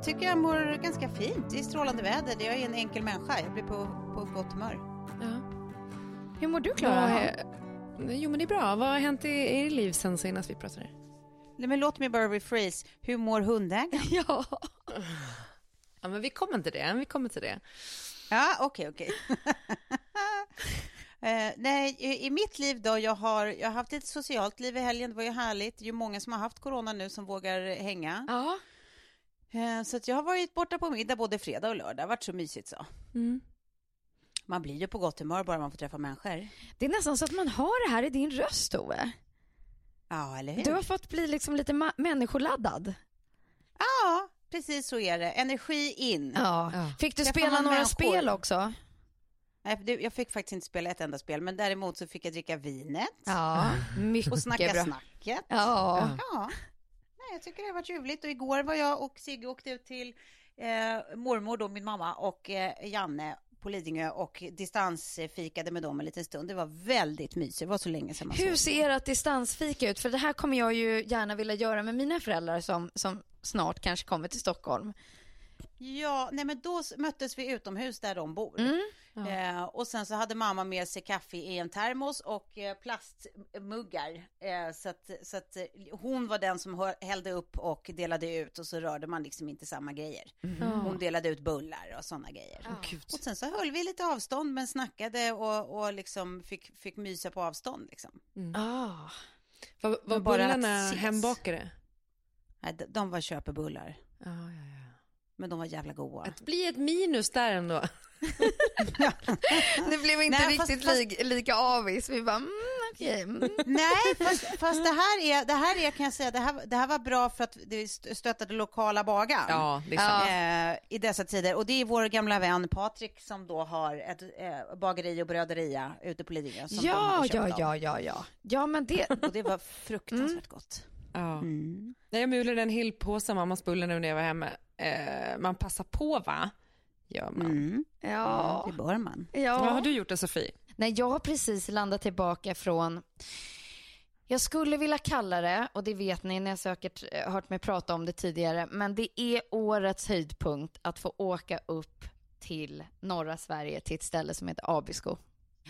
Jag, tycker jag mår ganska fint. Det är strålande väder. Jag är en enkel människa. Jag blir på, på gott humör. Ja. Hur mår du Klara? Jo men det är bra. Vad har hänt i er liv sen senast vi pratade? Nej, men låt mig bara rephrase. Hur mår hundägaren? Ja. Ja men vi kommer till det. Vi kommer till det. Ja, okej, okej. Eh, nej, i, i mitt liv då, jag har, jag har haft ett socialt liv i helgen, det var ju härligt. Det är ju många som har haft corona nu som vågar hänga. Ja. Eh, så att jag har varit borta på middag både fredag och lördag, det har varit så mysigt så. Mm. Man blir ju på gott humör bara man får träffa människor. Det är nästan så att man har det här i din röst Tove. Ja, eller hur? Du har fått bli liksom lite människoladdad. Ja, precis så är det. Energi in. Ja. Ja. Fick du spela några människor? spel också? Nej, Jag fick faktiskt inte spela ett enda spel, men däremot så fick jag dricka vinet Ja, mycket och snacka bra. snacket. Ja. Ja, jag tycker det har varit ljuvligt. Och igår var jag och Sigge åkte ut till eh, mormor, då, min mamma, och eh, Janne på Lidingö och distansfikade med dem en liten stund. Det var väldigt mysigt. Det var så länge sedan man Hur ser ert distansfika ut? För det här kommer jag ju gärna vilja göra med mina föräldrar som, som snart kanske kommer till Stockholm. Ja, nej men då möttes vi utomhus där de bor. Mm. Eh, och sen så hade mamma med sig kaffe i en termos och eh, plastmuggar. Eh, så att, så att eh, hon var den som hö- hällde upp och delade ut och så rörde man liksom inte samma grejer. Hon delade ut bullar och sådana grejer. Och sen så höll vi lite avstånd men snackade och, och liksom fick, fick mysa på avstånd liksom. Ah. Var, var bullarna hembakade? Nej, de- de var köpebullar. Ja, ja, ja. Men de var jävla goda. Att bli ett minus där ändå. Det blev inte Nej, fast- riktigt fast- li, lika avis. Vi bara, mm, okej. Mm. Nej, fast, fast det här är, det här är kan jag säga, det här, det här var bra för att det st- stöttade lokala bagaren. Ja, det är sant. Eh, I dessa tider. Och det är vår gamla vän Patrik som då har ett eh, bageri och bröderia ute på Lidingö. Ja, ja, av. ja, ja, ja. Ja, men det, Och det var fruktansvärt gott. Ja. Mm. Nej, jag mulade en hel påse mammas bullar nu när jag var hemma. Eh, man passar på va? Gör man. Mm. ja. Det bör man. Ja. Vad har ja. du gjort det Sofie? Nej, jag har precis landat tillbaka från jag skulle vilja kalla det, och det vet ni, ni har säkert eh, hört mig prata om det tidigare, men det är årets höjdpunkt att få åka upp till norra Sverige till ett ställe som heter Abisko.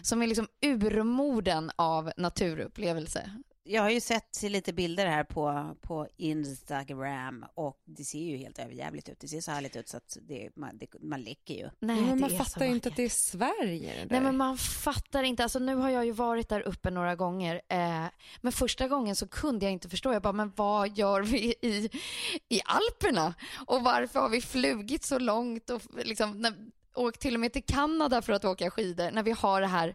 Som är liksom urmoden av naturupplevelse. Jag har ju sett lite bilder här på, på Instagram och det ser ju helt överjävligt ut. Det ser så härligt ut så att det, man, det, man läcker ju. Nej, Ja, men man fattar ju inte att det är Sverige det. Nej men man fattar inte, alltså nu har jag ju varit där uppe några gånger eh, men första gången så kunde jag inte förstå, jag bara men vad gör vi i, i Alperna? Och varför har vi flugit så långt och liksom när, åkt till och med till Kanada för att åka skidor när vi har det här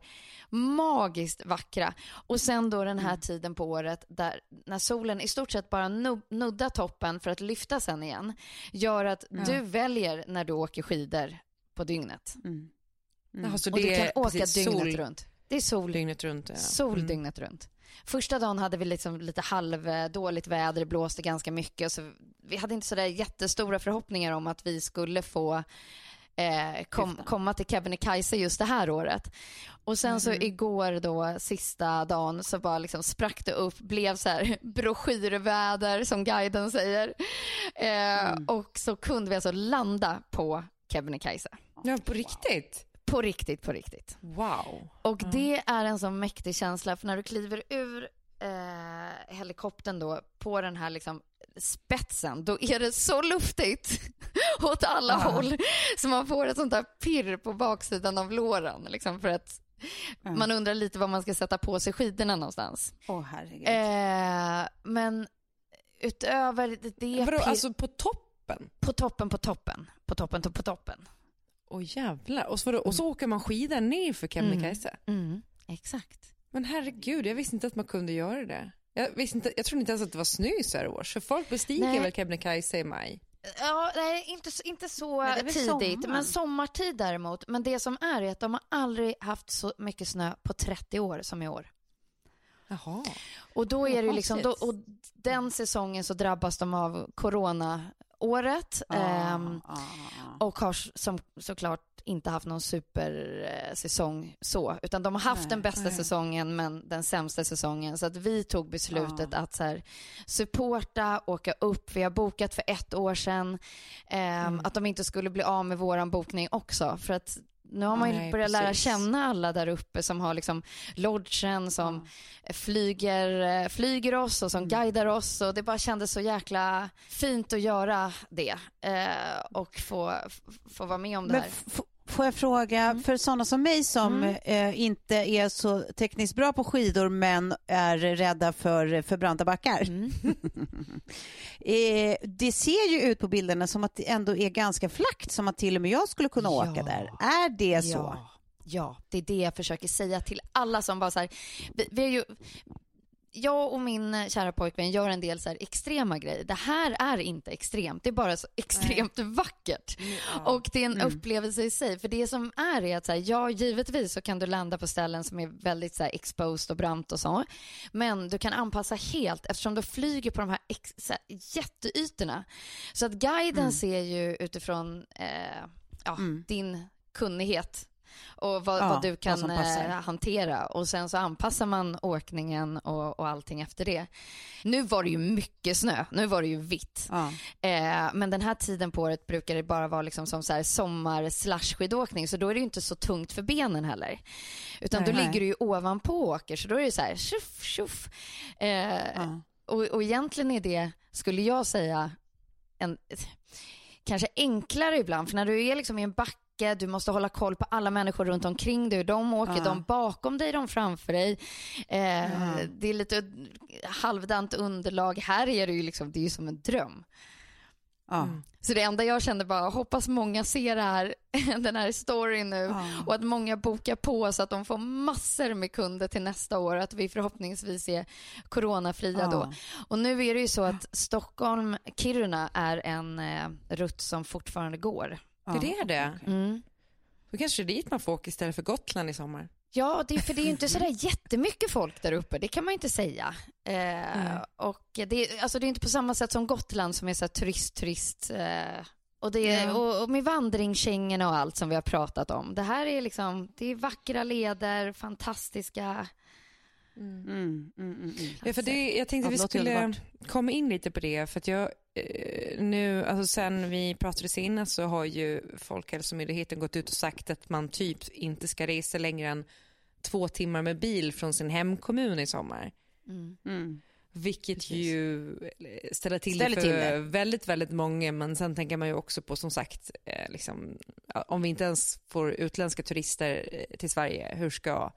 magiskt vackra och sen då den här tiden på året där när solen i stort sett bara nu- nuddar toppen för att lyfta sen igen gör att du väljer när du åker skidor på dygnet. Mm. Jaha, så Och du kan åka precis dygnet sol, runt. Det är sol, dygnet runt. Ja. sol Mm. dygnet runt. Första dagen hade vi liksom lite halvdåligt väder, det blåste ganska mycket. Så vi hade inte sådär jättestora förhoppningar om att vi skulle få eh, kom, komma till Kebnekaise just det här året. Och sen så igår då, sista dagen, så bara liksom sprack det upp, blev så här broschyrväder som guiden säger. Eh, Och så kunde vi alltså landa på Kebnekaise. Ja, på riktigt? På riktigt, på riktigt. Wow. Och det är en sån mäktig känsla, för när du kliver ur eh, helikoptern då på den här liksom spetsen, då är det så luftigt åt alla håll. Så man får ett sånt där pirr på baksidan av låren, liksom för att man undrar lite var man ska sätta på sig skidorna någonstans. Åh herregud. Eh, men utöver det, Vadå, alltså på toppen? på toppen, på toppen, på toppen, på toppen. Åh jävlar. Och så, och så åker man skidor ner för Kebnekaise? Mm, exakt. Men herregud, jag visste inte att man kunde göra det. Jag, visste inte, jag trodde inte ens att det var snö så här års. För folk bestiger Nej. väl Kebnekaise i maj? Ja, nej, inte, så- inte så Men tidigt, sommar? men sommartid däremot. Men det som är är att de har aldrig haft så mycket snö på 30 år som i år. Jaha. Och då är det ju liksom, då, och den säsongen så drabbas de av coronaåret. Ehm, Ah, ah, ah. och har som, såklart inte haft någon supersäsong så, utan de har haft Nej, den bästa nej. säsongen men den sämsta säsongen. Så att vi tog beslutet att så här, supporta, åka upp. Vi har bokat för ett år sedan. Ehm, Mm. Att de inte skulle bli av med våran bokning också. För att nu har man ju Nej, börjat lära precis. känna alla där uppe som har liksom lodgen, som flyger, eh, flyger oss och som Mm. guidar oss. Och det bara kändes så jäkla fint att göra det eh, och få, få vara med om det Men här. Får jag fråga, för sådana som mig som Mm. eh, inte är så tekniskt bra på skidor men är rädda för, för branta backar. Mm. eh, det ser ju ut på bilderna som att det ändå är ganska flackt, som att till och med jag skulle kunna Ja. åka där. Är det så? Ja, ja, det är det jag försöker säga till alla som bara så här, vi, vi är ju, jag och min kära pojkvän gör en del så extrema grejer. Det här är inte extremt, det är bara så extremt vackert. Och det är en upplevelse i sig. För det som är är att så här, ja, givetvis så kan du landa på ställen som är väldigt så här, exposed och brant och så. Men du kan anpassa helt eftersom du flyger på de här, ex, så här jätteytorna. Så att guiden ser ju utifrån eh, ja, din kunnighet och vad, Ja, vad du vad kan passar. eh, hantera och sen så anpassar man åkningen och, och allting efter det. Nu var det ju mycket snö, nu var det ju vitt. Ja. Eh, men den här tiden på året brukar det bara vara liksom som så här sommar slash skidåkning så då är det ju inte så tungt för benen heller. Utan Nej, då nej. ligger du ju ovanpå och åker så då är det så här tjoff tjoff. Eh, Ja. och, och egentligen är det, skulle jag säga, en, kanske enklare ibland. För när du är liksom i en backe, du måste hålla koll på alla människor runt omkring dig. De åker, Ja. de bakom dig, de framför dig. Eh, Det är lite halvdant underlag. Här är det ju liksom, det är ju som en dröm. Ja. Så det enda jag kände bara, hoppas många ser det här, den här storyn nu Ja. och att många bokar på så att de får massor med kunder till nästa år att vi förhoppningsvis är coronafria Ja. då. Och nu är det ju så att Stockholm-Kiruna är en eh, rutt som fortfarande går. Det är det. Mm. Då kanske det är dit man får åka istället för Gotland i sommar. Ja, det, för det är ju inte sådär jättemycket folk där uppe, det kan man inte säga. Eh, och det, alltså det är inte på samma sätt som Gotland som är så turist, turist. Eh, och, det, Ja. och, och med vandringskängorna och allt som vi har pratat om. Det här är liksom, det är vackra leder, fantastiska... Mm, mm, mm, mm. Ja, för det, jag tänkte Ja, vi skulle underbart. komma in lite på det för att jag eh, nu, alltså sen vi pratade senast så har ju Folkhälsomyndigheten gått ut och sagt att man typ inte ska resa längre än två timmar med bil från sin hemkommun i sommar. Mm. Vilket Precis. ju ställer till Ställer det till för det. väldigt, väldigt många. Men sen tänker man ju också på som sagt, eh, liksom, om vi inte ens får utländska turister eh, till Sverige, hur ska,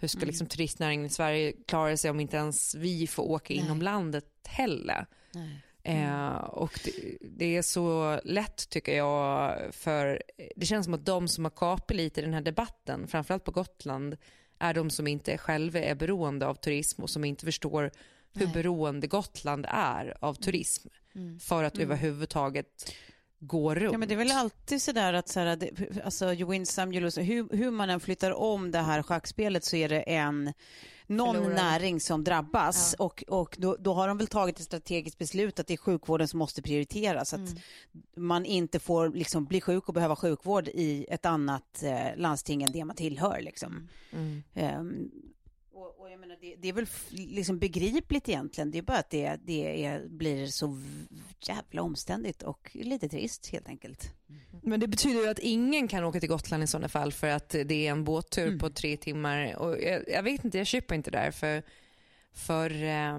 hur ska Mm. liksom, turistnäringen i Sverige klara sig om inte ens vi får åka Nej. inom landet heller? Nej. Eh, och det, det är så lätt tycker jag för det känns som att de som har kapat lite i den här debatten, framförallt på Gotland, är de som inte själva är beroende av turism och som inte förstår hur Nej. beroende Gotland är av turism för att överhuvudtaget gå runt. Ja, men det är väl alltid sådär att så här, det, alltså, you win some, you lose. Hur, hur man än flyttar om det här schackspelet så är det en någon Förlorare. näring som drabbas och, och då, då har de väl tagit ett strategiskt beslut att det är sjukvården som måste prioriteras. Att man inte får liksom, bli sjuk och behöva sjukvård i ett annat eh, landsting än det man tillhör. Liksom. Mm. Ehm, och, och jag menar, det, det är väl liksom begripligt egentligen. Det är bara att det, det är, blir så jävla omständigt och lite trist helt enkelt. Men det betyder ju att ingen kan åka till Gotland i sådana fall för att det är en båttur Mm. på tre timmar. Och jag, jag vet inte, jag köper inte det där för, för eh,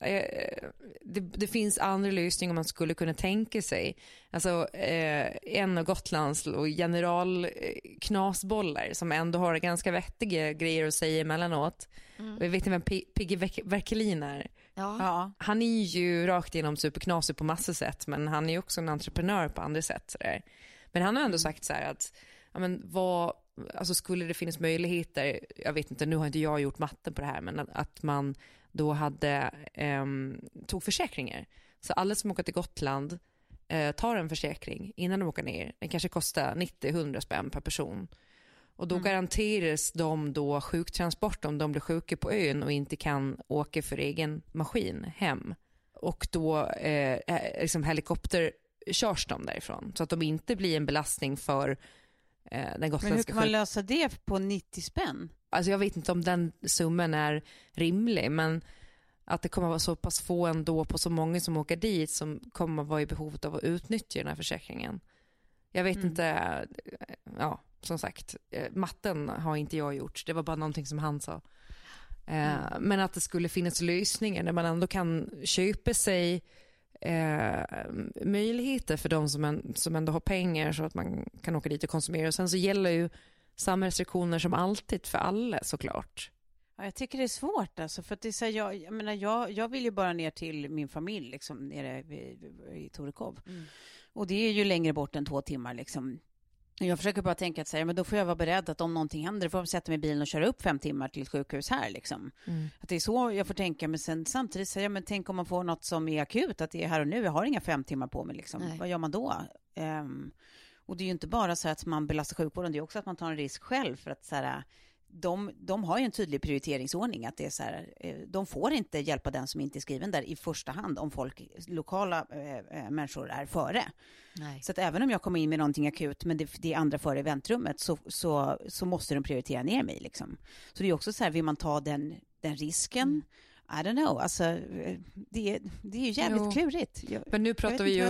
det, det finns andra lösningar man skulle kunna tänka sig. Alltså eh, en av Gotlands och generalknasbollar som ändå har ganska vettiga grejer att säga emellanåt. Jag vet inte vem Pi- Piggy Verk- Verkelin är. Ja. Ja, Han är ju rakt igenom superknasig på massor sätt men han är ju också en entreprenör på andra sätt. Sådär. Men han har ändå sagt så här att ja, men vad, alltså skulle det finnas möjligheter, jag vet inte, nu har inte jag gjort matten på det här, men att, att man då hade, ehm, tog försäkringar. Så alla som åker till Gotland eh, tar en försäkring innan de åker ner. Den kanske kostar 90-100 spänn per person. Och då garanteras de då sjuktransport om de blir sjuka på ön och inte kan åka för egen maskin hem. Och då eh, eh, liksom helikopterkörs de därifrån så att de inte blir en belastning för eh, den men hur gotländska kan man lösa det på 90 spänn? Alltså jag vet inte om den summan är rimlig men att det kommer att vara så pass få ändå på så många som åker dit som kommer att vara i behovet av att utnyttja den här försäkringen. Jag vet Mm. inte, eh, ja som sagt, eh, matten har inte jag gjort, det var bara någonting som han sa. Eh, Men att det skulle finnas lösningar där man ändå kan köpa sig eh, möjligheter för de som, en, som ändå har pengar så att man kan åka dit och konsumera. Och sen så gäller ju samma restriktioner som alltid för alla såklart. Ja, jag tycker det är svårt alltså, för att det är så här, jag, jag, menar, jag, jag vill ju bara ner till min familj liksom, nere vid, i Torekov. Och det är ju längre bort än två timmar liksom. Jag försöker bara tänka att säga, men då får jag vara beredd att om någonting händer, då får jag sätta mig i bilen och köra upp fem timmar till ett sjukhus här liksom. Att det är så jag får tänka, men sen samtidigt säger jag, men tänk om man får något som är akut, att det är här och nu, jag har inga fem timmar på mig liksom. Nej. Vad gör man då? Ehm, och det är ju inte bara så att man belastar sjukvården, det är också att man tar en risk själv för att så här, de, de har ju en tydlig prioriteringsordning, att det är så här, eh, de får inte hjälpa den som inte är skriven där i första hand om folk, lokala eh, människor är före. Nej. Så att även om jag kommer in med någonting akut, men det, det är andra före i väntrummet, så, så, så måste de prioritera ner mig. Liksom. Så det är också så här, vill man ta den, den risken? I don't know, alltså det, är- det är ju jävligt Jo. klurigt. Jag, Men nu pratar vi ju,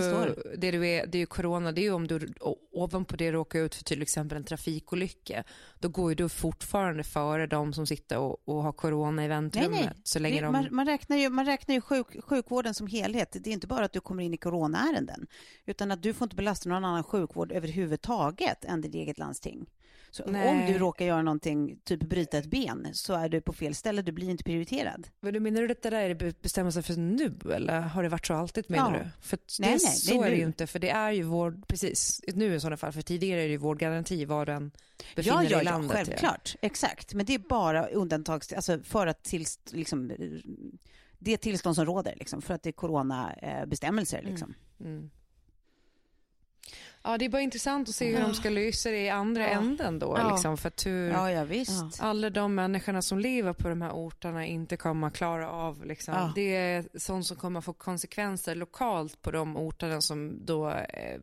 det, du är, det är ju corona, det är ju om du ovanpå det råkar ut för till exempel en trafikolycka. Då går ju du fortfarande före de som sitter och, och har corona i Nej, väntrummet. nej. Så länge det, de... man, man räknar ju, man räknar ju sjuk, sjukvården som helhet. Det är inte bara att du kommer in i coronaärenden, utan att du får inte belasta någon annan sjukvård överhuvudtaget än ditt eget landsting. Så Nej. om du råkar göra någonting, typ bryta ett ben, så är du på fel ställe, du blir inte prioriterad. Men du menar du att det där är be- bestämmelser för nu eller har det varit så alltid menar Ja. du? För Nej, det, nej, det så är är det ju inte för det är ju vård, precis, nu i sådana fall, för tidigare är det ju vårdgaranti var den befinner Ja, dig ja, i ja, landet. självklart. Exakt. Men det är bara undantags... Alltså för att tills, liksom, det tillstånd som råder, liksom, för att det är coronabestämmelser. Liksom. Mm. Ja, det är bara intressant att se hur de ska lösa det i andra änden då. Ja. Liksom, för att hur Ja, ja, visst. alla de människorna som lever på de här orterna inte kommer att klara av. Liksom. Det är sånt som kommer att få konsekvenser lokalt på de orterna som då eh,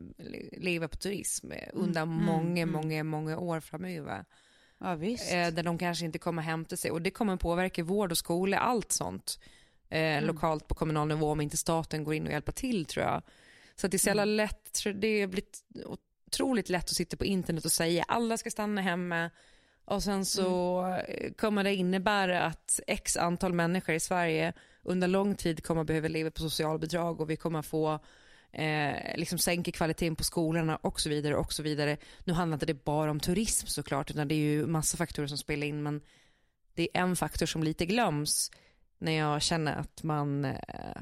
lever på turism eh, under många, många, många år framöver. Ja. Eh, där de kanske inte kommer hämta sig. Och det kommer påverka vård och skola, allt sånt. Eh, Lokalt på kommunal nivå om inte staten går in och hjälper till tror jag. Så att det är så jävla lätt, tror jag, det har blivit otroligt lätt att sitta på internet och säga alla ska stanna hemma, Och sen så eh, kommer det innebära att x antal människor i Sverige under lång tid kommer att behöva leva på socialbidrag och vi kommer få eh, liksom sänka kvaliteten på skolorna och så vidare och så vidare. Nu handlar inte det bara om turism såklart utan det är ju massa faktorer som spelar in men det är en faktor som lite glöms när jag känner att man eh,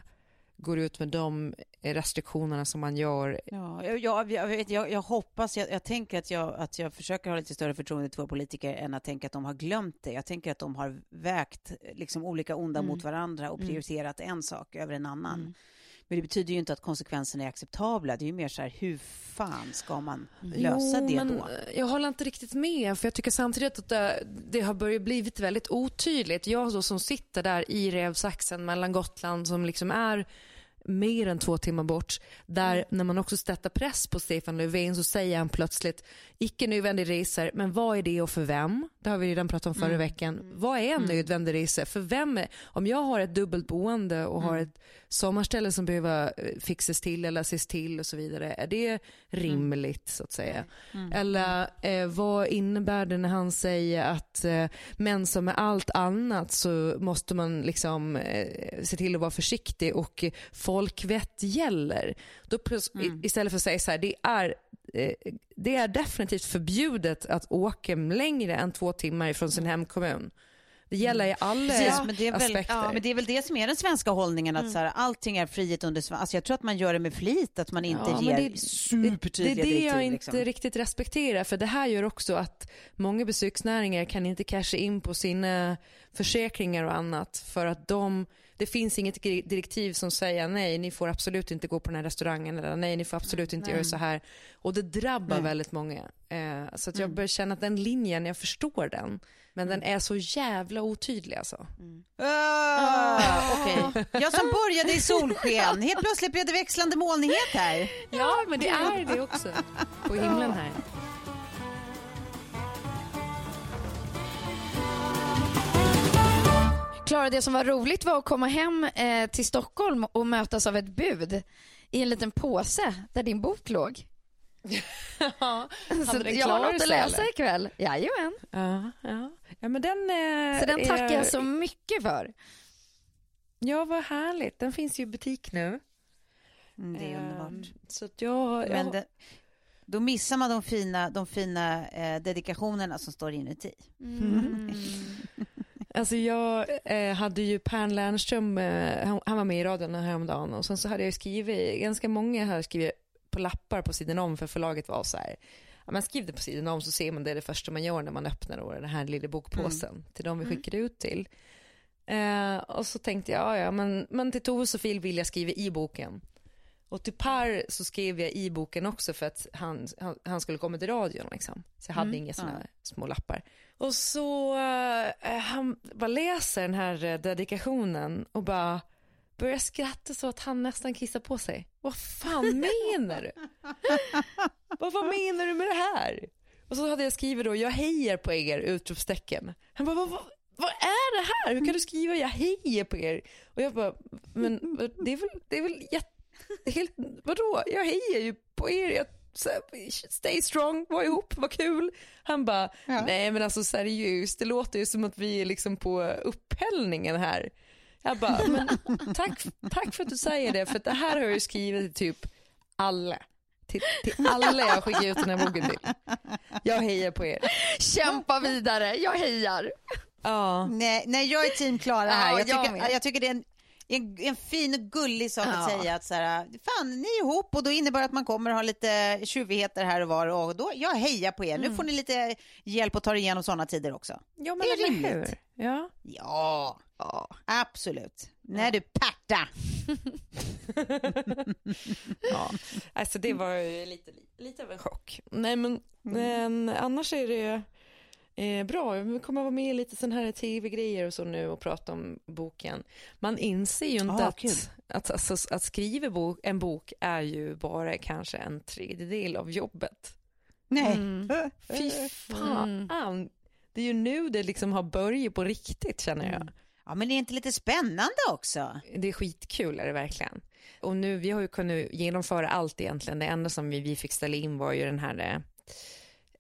går ut med de restriktionerna som man gör. Ja, jag, jag, vet, jag, jag hoppas, jag, jag, tänker att jag, att jag försöker ha lite större förtroende för politiker än att tänka att de har glömt det. Jag tänker att de har vägt liksom, olika onda Mm. mot varandra och Mm. prioriterat en sak över en annan. Mm. Men det betyder ju inte att konsekvenserna är acceptabla. Det är ju mer så här, hur fan ska man lösa jo, det då? Jag håller inte riktigt med för jag tycker samtidigt att det, det har börjat blivit väldigt otydligt. Jag då som sitter där i rävsaxen mellan Gotland som liksom är mer än två timmar bort. Där Mm. när man också sätter press på Stefan Löfven så säger han plötsligt icke nödvändig resor, men vad är det och för vem? Det har vi redan pratat om förra Mm. veckan. Vad är en nödvändig resa? För vem? Är, om jag har ett dubbelt boende och Mm. har ett sommarställe som behöver eh, fixas till eller ses till och så vidare, är det rimligt så att säga? Mm. Eller eh, vad innebär det när han säger att eh, men som med allt annat så måste man liksom eh, se till att vara försiktig och eh, folkvett gäller. Då plus, Mm. istället för att säga så här, det är, eh, det är definitivt förbjudet att åka längre än två timmar ifrån sin hemkommun. Det gäller i alla Mm. Precis, men det, är väl, aspekter. ja, men det är väl det som är den svenska hållningen, att så här, allting är frihet under alltså Jag tror att man gör det med flit, att man inte Ja, ger det- supertydliga det är det jag direktiv. inte liksom. riktigt respekterar för det här gör också att många besöksnäringar kan inte casha in på sina försäkringar och annat för att de, det finns inget direktiv som säger nej ni får absolut inte gå på den här restaurangen eller nej ni får absolut inte göra så här och det drabbar Nej. väldigt många. Eh, så att jag Mm. börjar känna att den linjen, jag förstår den men den är så jävla otydlig alltså. Ah, Okej. Jag som började i solsken, helt plötsligt blev det växlande molnighet här. Ja men det är det också på himlen här. Klara, det som var roligt var att komma hem eh, till Stockholm och mötas av ett bud i en liten påse där din bok låg. Ja, Så den jag har något att läsa eller? ikväll. Jajamän. Ja, ja. ja men den, eh, Så den tackar är- jag så mycket för. Ja, vad härligt. Den finns ju i butik nu. Mm, det är underbart. Ehm, Så att jag... Men jag det, då missar man de fina, de fina eh, dedikationerna som står inuti. Mm. alltså jag eh, hade ju Per Lernström, eh, han, han var med i radion häromdagen och sen så hade jag skrivit, ganska många har skrivit på lappar på sidan om för förlaget var så här, ja, man skriver det på sidan om så ser man det det första man gör när man öppnar då, den här lilla bokpåsen till de vi skickade ut till. Eh, och så tänkte jag, ja, ja men, men till Tove Sofil vill jag skriva i boken. Och till Per så skrev jag i boken också för att han, han, han skulle komma till radion liksom. Så jag hade inga sådana små lappar. Och så eh, han bara läser den här eh, dedikationen och bara börjar skratta så att han nästan kissar på sig. Vad fan menar du? vad, vad menar du med det här? Och så hade jag skrivit då, jag hejar på er, utropstecken. Han bara, vad, vad, vad är det här? Hur kan du skriva jag hejar på er? Och jag bara, men det är väl, det är väl jätte, helt, vadå? Jag hejar ju på er. Jag, så, stay strong, var ihop, vad kul. Han bara, nej men alltså seriöst, det låter ju som att vi är liksom på upphällningen här. Jag bara, men tack, tack för att du säger det, för det här har jag ju skrivit till typ alla. Till, till alla jag skickar ut den här boken till. Jag hejar på er. Kämpa vidare, jag hejar. Ja. Nej, nej, jag är team Klara Ja, här. Jag jag tycker, med. jag tycker det är en, en, en fin och gullig sak att Ja. säga att så här, fan ni är ihop och då innebär det att man kommer ha lite tjuvigheter här och var och då, jag hejar på er. Nu får ni lite hjälp att ta er igenom sådana tider också. ja, men Det är rimligt. hur? Ja. Ja, absolut. Nej du Pärta. ja. Alltså det var ju lite, lite av en chock. Nej men, men annars är det eh, bra. Vi kommer vara med i lite sådana här tv-grejer och så nu och prata om boken. Man inser ju inte Ah, att, kul. att, alltså, att skriva bok, en bok är ju bara kanske en tredjedel av jobbet. Nej. Fy fan. Det är ju nu det liksom har börjat på riktigt känner jag. Ja men det är inte lite spännande också? Det är skitkul är det verkligen. Och nu, vi har ju kunnat genomföra allt egentligen. Det enda som vi, vi fick ställa in var ju den här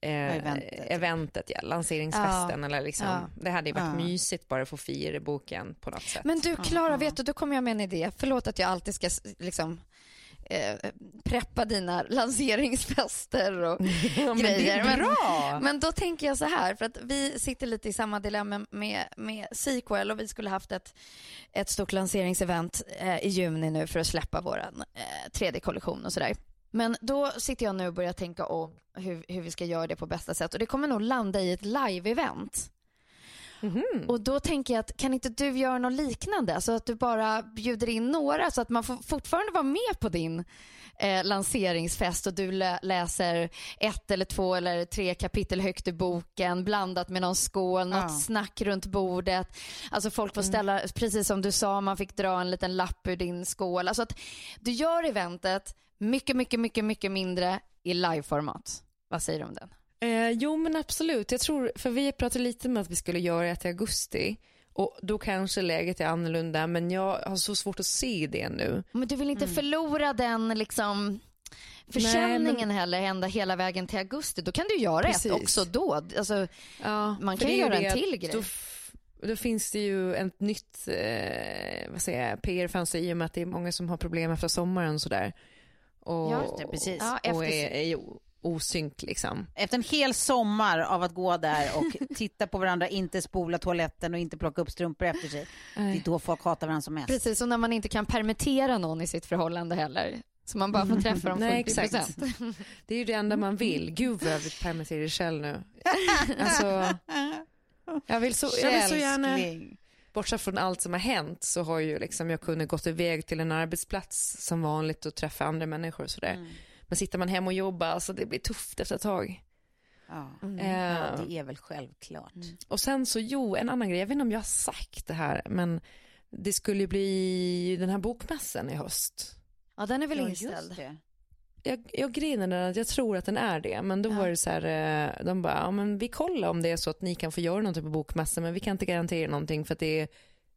eh, eventet. eventet, ja, lanseringsfesten. Ja. Eller liksom, Ja. Det hade ju varit Ja. mysigt bara att få fira boken på något sätt. Men du Klara, vet du, då kommer jag med en idé. Förlåt att jag alltid ska liksom eh, preppa dina lanseringsfester och Ja, men det grejer. är bra! Men, men då tänker jag så här, för att vi sitter lite i samma dilemma med, med Sequel och vi skulle haft ett, ett stort lanseringsevent eh, i juni nu för att släppa våran eh, 3D-kollektion och sådär. Men då sitter jag nu och börjar tänka om hur, hur vi ska göra det på bästa sätt och det kommer nog landa i ett live-event. Mhm. Och då tänker jag att kan inte du göra något liknande? Så att du bara bjuder in några så att man får fortfarande vara med på din eh, lanseringsfest och du lä- läser ett eller två eller tre kapitel högt ur boken blandat med någon skål, något Ja. snack runt bordet. Alltså folk får ställa, precis som du sa, man fick dra en liten lapp ur din skål. Alltså att du gör eventet mycket, mycket, mycket, mycket mindre i liveformat. Vad säger du om den? Eh, jo men absolut, jag tror, för vi pratade lite om att vi skulle göra det till augusti och då kanske läget är annorlunda men jag har så svårt att se det nu. Men du vill inte Mm. förlora den liksom försäljningen heller ända hela vägen till augusti. Då kan du göra Precis. ett också då. Alltså, Ja, Man kan är göra ju en det till grej. Då, då finns det ju ett nytt eh, vad säger jag, PR-fönster i och med att det är många som har problem efter sommaren sådär. Och, det, precis. Ja, och efter- är, är ju osynk liksom. Efter en hel sommar av att gå där och titta på varandra, inte spola toaletten och inte plocka upp strumpor efter sig. Det är då folk hatar varandra som mest. precis, och när man inte kan permittera någon i sitt förhållande heller. Så man bara får träffa dem Nej, 40 exakt. Det är ju det enda man vill. Gud vad jag vill permittera själv nu. Alltså, jag vill så, jag vill så gärna. Bortsett från allt som har hänt så har ju liksom jag kunnat gått iväg till en arbetsplats som vanligt och träffa andra människor och sådär. Mm. Men sitter man hemma och jobbar, alltså det blir tufft efter ett tag. Ja. Eh, ja, det är väl självklart. och sen så, jo, en annan grej, jag vet inte om jag har sagt det här, men det skulle ju bli den här bokmässan i höst. Ja, den är väl Ja, inställd. Jag, jag är att jag tror att den är det, men då Ja. var det så här, eh, de bara, ja men vi kollar om det är så att ni kan få göra någonting på bokmässan, men vi kan inte garantera någonting för att det är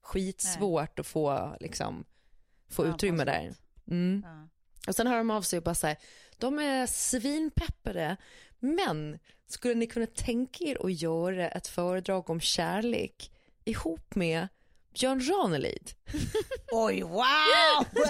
skitsvårt att få, liksom, få Ja, utrymme där. Mm. Ja. Och sen hör de av sig och bara så här, de är svinpeppade, men skulle ni kunna tänka er att göra ett föredrag om kärlek ihop med Björn Ranelid? Oj, wow!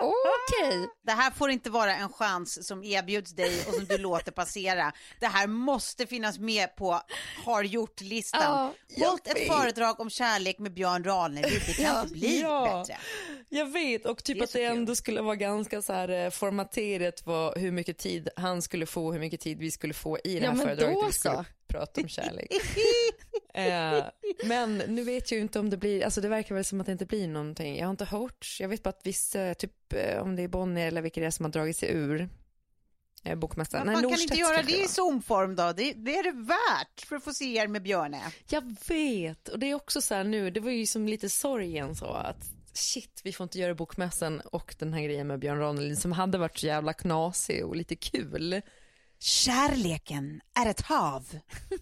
Okej. Det här får inte vara en chans som erbjuds dig och som du låter passera. Det här måste finnas med på har gjort-listan. Ja, Hållt ett föredrag om kärlek med Björn Ranelid. Det kan inte bli Ja. bättre. Jag vet och typ Det att det kul. ändå skulle vara ganska så här eh, formaterat vad, hur mycket tid han skulle få, hur mycket tid vi skulle få i det Ja, här men föredraget. då skulle så. Prata om kärlek. eh, men nu vet jag ju inte om det blir, alltså det verkar väl som att det inte blir någonting. Jag har inte hört, jag vet bara att vissa, typ eh, om det är Bonnier eller vilka det är som har dragit sig ur eh, bokmässan. Men man kan Norstedts inte göra det i. Zoom-form då? Det, det är det värt för att få se er med Björne. Jag vet, och det är också så här nu, det var ju som lite sorgen så att shit, vi får inte göra bokmässan och den här grejen med Björn Ranelid som hade varit så jävla knasig och lite kul. Kärleken är ett hav.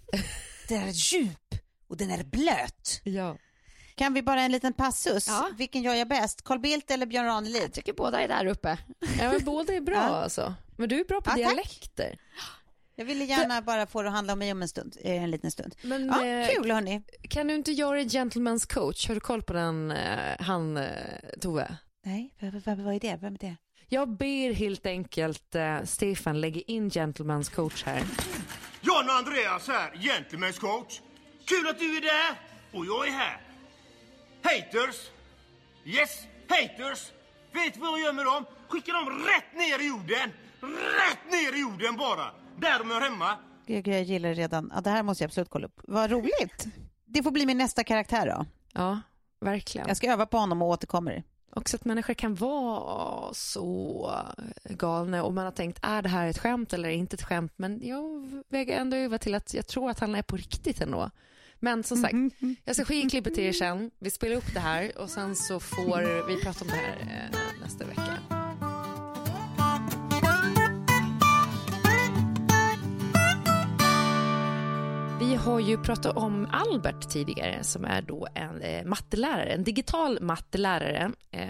Den är djup och den är blöt. Ja. Kan vi bara en liten passus? Ja. Vilken gör jag bäst? Carl Bildt eller Björn Jag Ranelid? tycker båda är där uppe. ja, men båda är bra Ja. alltså. Men du är bra på Ja, tack. dialekter. Jag ville gärna bara få det att handla om mig om en stund, en liten stund. Men Ja, eh, kul hörni. kan du inte göra Gentleman's coach? Har du koll på den, eh, han eh, Tove? Nej, vad, vad, vad är det? Vem är det? Jag ber helt enkelt eh, Stefan lägga in Gentleman's coach här. John och Andreas här, Gentlemen's coach. Kul att du är där och jag är här. Haters. Yes, haters. Vet du vad jag gör med dem? Skickar dem rätt ner i jorden. Rätt ner i jorden bara. Där de hör hemma. Gud, jag gillar det redan. Ja, det här måste jag absolut kolla upp. Vad roligt. Det får bli min nästa karaktär då. Ja, verkligen. Jag ska öva på honom och återkommer. Också att människor kan vara så galna och man har tänkt, är det här ett skämt eller inte ett skämt? Men jag väger ändå över till att jag tror att han är på riktigt ändå. Men som sagt, jag ska skicka klippet till er sen. Vi spelar upp det här och sen så får vi prata om det här eh, nästa vecka. Vi har ju pratat om Albert tidigare som är då en eh, mattelärare, en digital mattelärare eh,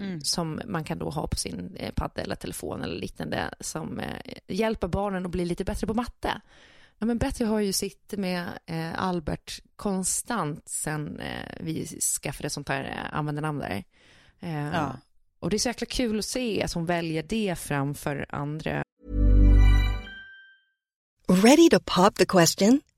Mm. som man kan då ha på sin eh, padda eller telefon eller liknande som eh, hjälper barnen att bli lite bättre på matte. Ja, men Betty har ju suttit med eh, Albert konstant sen eh, vi skaffade sånt här eh, användarnamn där. Eh, Ja. Och det är så jäkla kul att se att hon väljer det framför andra Ready to pop the question?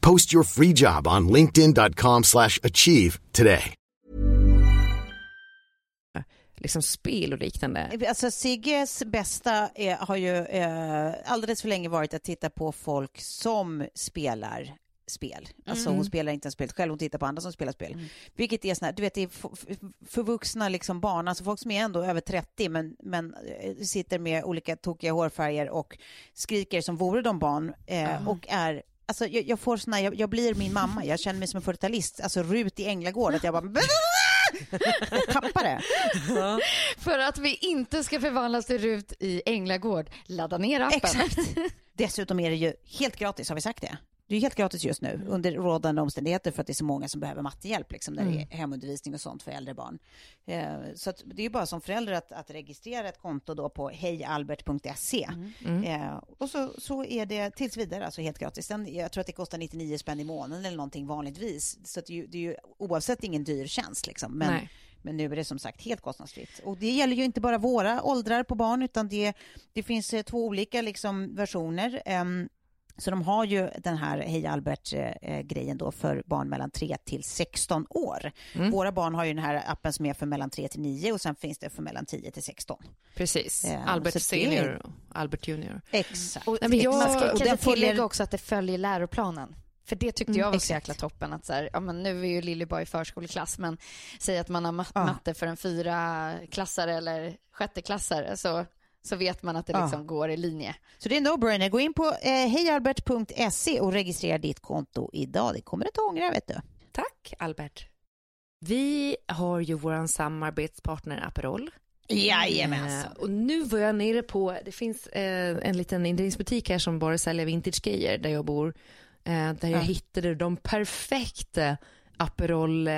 Post your free job on linkedin.com slash achieve today. liksom spel och liknande. Alltså Sigges bästa är, har ju eh, alldeles för länge varit att titta på folk som spelar spel. Alltså Mm. hon spelar inte ens spelet själv, hon tittar på andra som spelar spel. Vilket är sån här, du vet det är förvuxna liksom barn, alltså folk som är ändå över 30 men, men eh, sitter med olika tokiga hårfärger och skriker som vore de barn eh, och är Alltså jag, jag får såna, jag, jag blir min mamma, jag känner mig som en 40-talist, alltså Rut i Änglagård, att jag bara jag tappar det. För att vi inte ska förvandlas till Rut i Änglagård, ladda ner appen. Exakt. Dessutom är det ju helt gratis, har vi sagt det? Det är helt gratis just nu under rådande omständigheter för att det är så många som behöver mattehjälp liksom, när det är hemundervisning och sånt för äldre barn. Eh, så det är ju bara som förälder att, att registrera ett konto då på hejalbert.se. Eh, och så, så är det tills vidare alltså helt gratis. Sen, jag tror att det kostar 99 spänn i månaden eller någonting vanligtvis. Så det, är ju, det är ju oavsett ingen dyr tjänst liksom. Men, Nej. men nu är det som sagt helt kostnadsfritt. Och det gäller ju inte bara våra åldrar på barn utan det, det finns eh, två olika liksom, versioner. Så de har ju den här Hej Albert-grejen då för barn mellan 3 till 16 år. Våra barn har ju den här appen som är för mellan 3 till 9 och sen finns det för mellan 10 till 16. Precis. Ja, Albert Senior och Albert Junior. Exakt. Och, Nej, men jag- man ska och kanske den tillägga följer- också att det följer läroplanen. För det tyckte Mm, jag var så jäkla toppen. Att så här, ja, men nu är ju Lilly bara i förskoleklass, men säg att man har ma- Ja. matte för en fyra klassare eller sjätteklassare så, så vet man att det Ja. liksom går i linje. Så det är no-brainer. Gå in på eh, hejalbert.se och registrera ditt konto idag. Det kommer att ångra, vet du. Tack Albert. Vi har ju vår samarbetspartner Aperol. Jajamensan. Eh, och nu var jag nere på, det finz eh, en liten inredningsbutik här som bara säljer vintagegrejer där jag bor. Eh, där jag hittade de perfekta Aperol eh.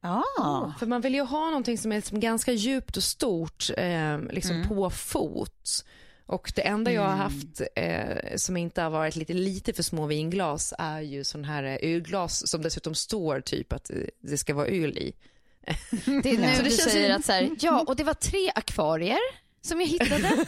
Ah. För man vill ju ha någonting som är liksom ganska djupt och stort eh, liksom Mm. på fot. Och det enda jag har haft eh, som inte har varit lite, lite för små vinglas är ju sån här eh, ölglas som dessutom står typ att eh, det ska vara öl i. Det är nu du säger att så här, ja, och det var tre akvarier som jag hittade.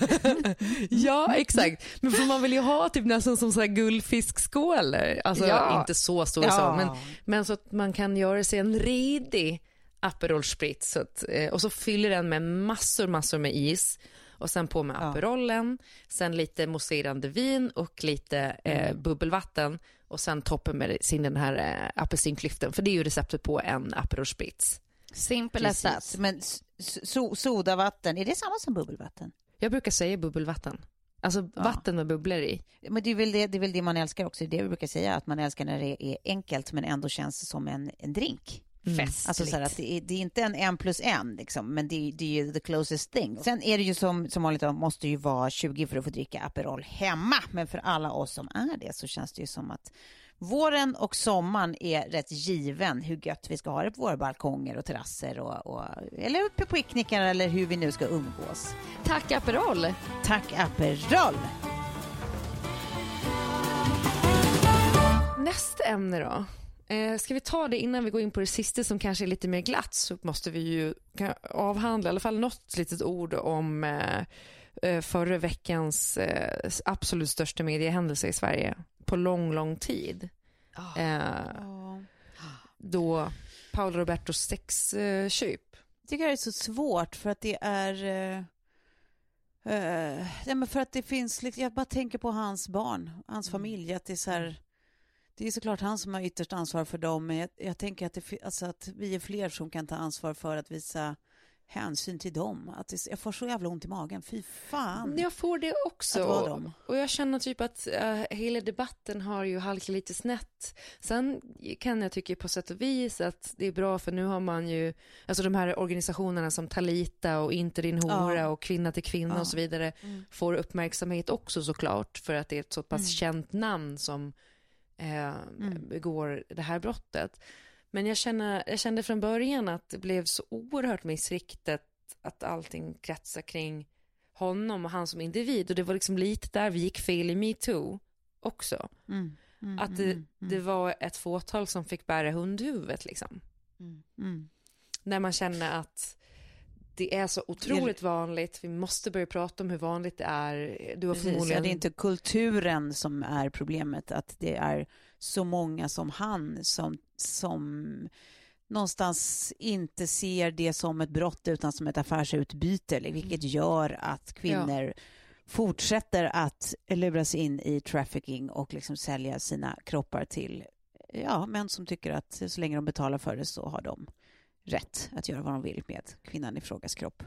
Ja, exakt. Men för man vill ju ha typ nästan som så här guldfiskskålar. Alltså Ja. inte så stor Ja. så, men, men så att man kan göra sig en redig Aperol Spritz. Så att, eh, och så fyller den med massor, massor med is. Och sen på med Ja. Aperolen, sen lite mousserande vin och lite eh, Mm. bubbelvatten. Och sen toppen med sin den här eh, apelsinklyften. För det är ju receptet på en Aperol Spritz. Simple as that. Men so sodavatten, är det samma som bubbelvatten? Jag brukar säga bubbelvatten. Alltså Ja. vatten med bubblor i. Men det är, väl det, det är väl det man älskar också. Det är det vi brukar säga, att man älskar när det är enkelt men ändå känns som en, en drink. Festligt. Alltså så att det är, det är inte en en plus en liksom, men det är, det är ju the closest thing. Sen är det ju som, som vanligt, man måste ju vara 20 för att få dricka Aperol hemma. Men för alla oss som är det så känns det ju som att våren och sommaren är rätt given hur gött vi ska ha det på våra balkonger och terrasser och, och, eller på picknickar eller hur vi nu ska umgås. Tack Aperol! Tack Aperol! Nästa ämne då. Eh, ska vi ta det innan vi går in på det sista som kanske är lite mer glatt så måste vi ju avhandla i alla fall något litet ord om eh, förra veckans eh, absolut största mediehändelse i Sverige på lång, lång tid. Eh, då Paolo Robertos sexköp. Jag tycker det är så svårt för att det är... Eh, eh, nej, men för att det finns... liksom- Jag bara tänker på hans barn, hans familj. Att det är så här... Det är såklart han som har ytterst ansvar för dem, men jag, jag tänker att, det, alltså att vi är fler som kan ta ansvar för att visa hänsyn till dem. Att det, jag får så jävla ont i magen, fy fan. Jag får det också. Att vara dem. Och jag känner typ att eh, hela debatten har ju halkat lite snett. Sen kan jag tycka på sätt och vis att det är bra för nu har man ju, alltså de här organisationerna som Talita och Inte din hora Ja. och Kvinna till kvinna Ja. och så vidare får uppmärksamhet också såklart för att det är ett så pass Mm. känt namn som eh, begår det här brottet. Men jag, känner, jag kände från början att det blev så oerhört missriktat att allting kretsar kring honom och han som individ. Och det var liksom lite där vi gick fel i metoo också. Mm, mm, Att det, mm, mm, det var ett fåtal som fick bära hundhuvudet liksom. mm. När man känner att det är så otroligt vanligt, vi måste börja prata om hur vanligt det är. Du har Precis, ja, förmodligen... det är inte kulturen som är problemet, att det är så många som han som, som någonstans inte ser det som ett brott utan som ett affärsutbyte, eller vilket gör att kvinnor fortsätter att luras in i trafficking och liksom sälja sina kroppar till ja, män som tycker att så länge de betalar för det så har de rätt att göra vad de vill med kvinnan i frågas kropp.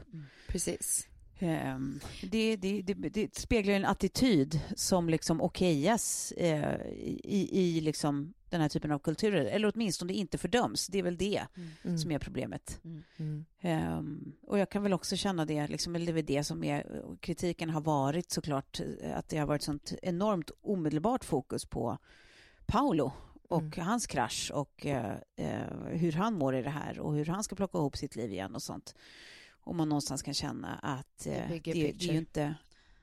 Precis. Ehm, det, det, det, det speglar en attityd som liksom okejas eh, i, i liksom den här typen av kulturer, eller åtminstone inte fördöms. Det är väl det Mm. som är problemet. Mm. Ehm, och jag kan väl också känna det, liksom, eller det är det som är, kritiken har varit såklart, eh, att det har varit sånt enormt omedelbart fokus på Paolo och hans krasch och eh, eh, hur han mår i det här och hur han ska plocka ihop sitt liv igen och sånt. Och man någonstans kan känna att eh, det, det är ju inte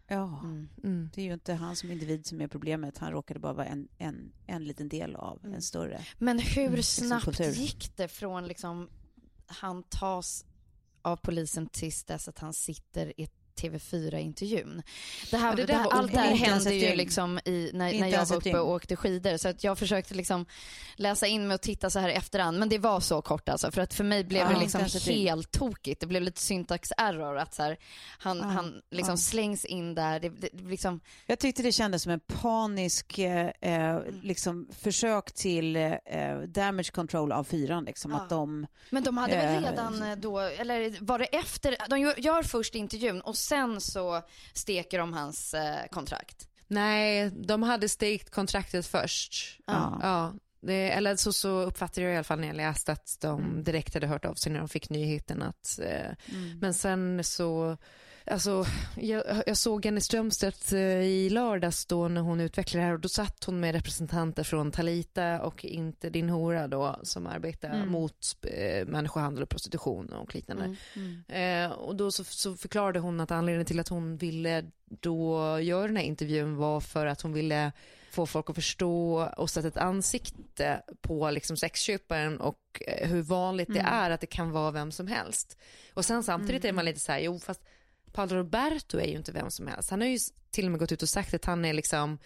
Ja, Mm. det är ju inte han som individ som är problemet. Han råkade bara vara en, en, en liten del av en större. Men hur Mm, snabbt liksom kultur. gick det från liksom han tas av polisen tills dess att han sitter i TV4-intervjun. Det här, det det här, allt det här hände ju liksom i, när, när jag var uppe och åkte skidor. Så att jag försökte liksom läsa in mig och titta så här i efterhand. Men det var så kort alltså. För att för mig blev Ja, det liksom dygn. helt tokigt. Det blev lite syntax error. Att så här, han, Ja, han liksom ja. slängs in där. Det, det, liksom, Jag tyckte det kändes som en panisk eh, eh, liksom, försök till eh, damage control av fyran. Liksom. Att de, Men de hade väl Eh, redan eh, då, eller var det efter, de gör, gör först intervjun och sen så steker de hans eh, kontrakt. Nej, de hade stekt kontraktet först. Ja. Ja, det, eller så, så uppfattade jag i alla fall när jag läste att de direkt hade hört av sig när de fick nyheten att... Eh, Men sen så... Alltså, jag, jag såg Jenny Strömstedt eh, i lördags då när hon utvecklade det här och då satt hon med representanter från Talita och inte din hora då som arbetar mot eh, människohandel och prostitution och liknande. Eh, och då så, så förklarade hon att anledningen till att hon ville då göra den här intervjun var för att hon ville få folk att förstå och sätta ett ansikte på liksom sexköparen och eh, hur vanligt det är att det kan vara vem som helst. Och sen samtidigt är man lite så här, jo fast Paolo Roberto är ju inte vem som helst. Han har ju till och med gått ut och sagt att han är liksom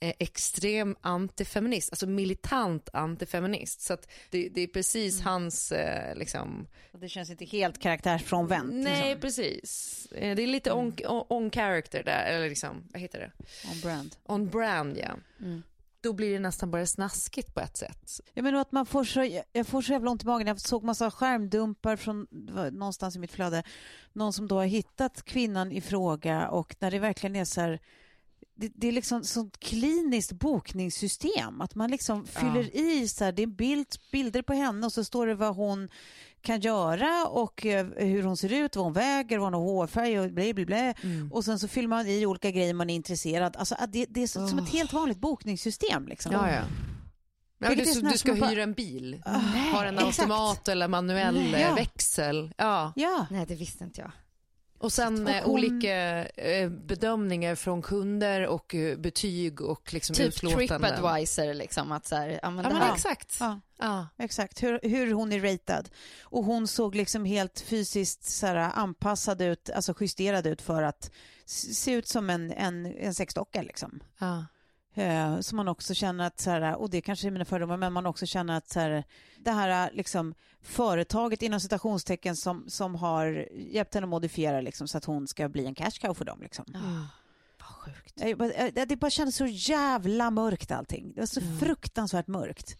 eh, extrem antifeminist, alltså militant antifeminist. Så det, det är precis hans eh, liksom det känns inte helt karaktärsfrånvänt. Nej, Liksom, precis. Eh, Det är lite on, on, on character där, eller liksom, vad heter det? on brand. On brand, ja. Då blir det nästan bara snaskigt på ett sätt. Jag menar att man får så, jag får så jävla ont i magen. Jag såg massa skärmdumpar från någonstans i mitt flöde. Någon som då har hittat kvinnan i fråga och när det verkligen är så här det, det är liksom sånt kliniskt bokningssystem. Att man liksom fyller i, så här, det är bild, bilder på henne och så står det vad hon kan göra och eh, hur hon ser ut, vad hon väger, vad hon har hårfärg och blä, blä, blä. Mm. Och sen så fyller man i olika grejer man är intresserad Alltså det, det är så, som ett helt vanligt bokningssystem. Liksom. Ja, ja. Ja, du, du ska bara- hyra en bil, Ah, har en exakt. automat eller manuell Nej. eh, Ja. växel. Ja. Ja, Nej, det visste inte jag. Och sen Och eh, hon- olika eh, bedömningar från kunder och eh, betyg och liksom Typ utlåtanden. Tripadvisor liksom. Att så här, ja, men Ja, men här, exakt. ja. Ja. Exakt, hur, hur hon är ratad. Och hon såg liksom helt fysiskt så här, anpassad ut, alltså justerad ut för att se ut som en, en, en sexdocka liksom. Ja. Eh, så man också känner att, så här, och det kanske är mina fördomar, men man också känner att så här, det här liksom, företaget inom citationstecken som, som har hjälpt henne att modifiera liksom, så att hon ska bli en cash cow för dem. Liksom. vad sjukt. Jag- Det bara kändes så jävla mörkt allting. Det var så fruktansvärt mörkt.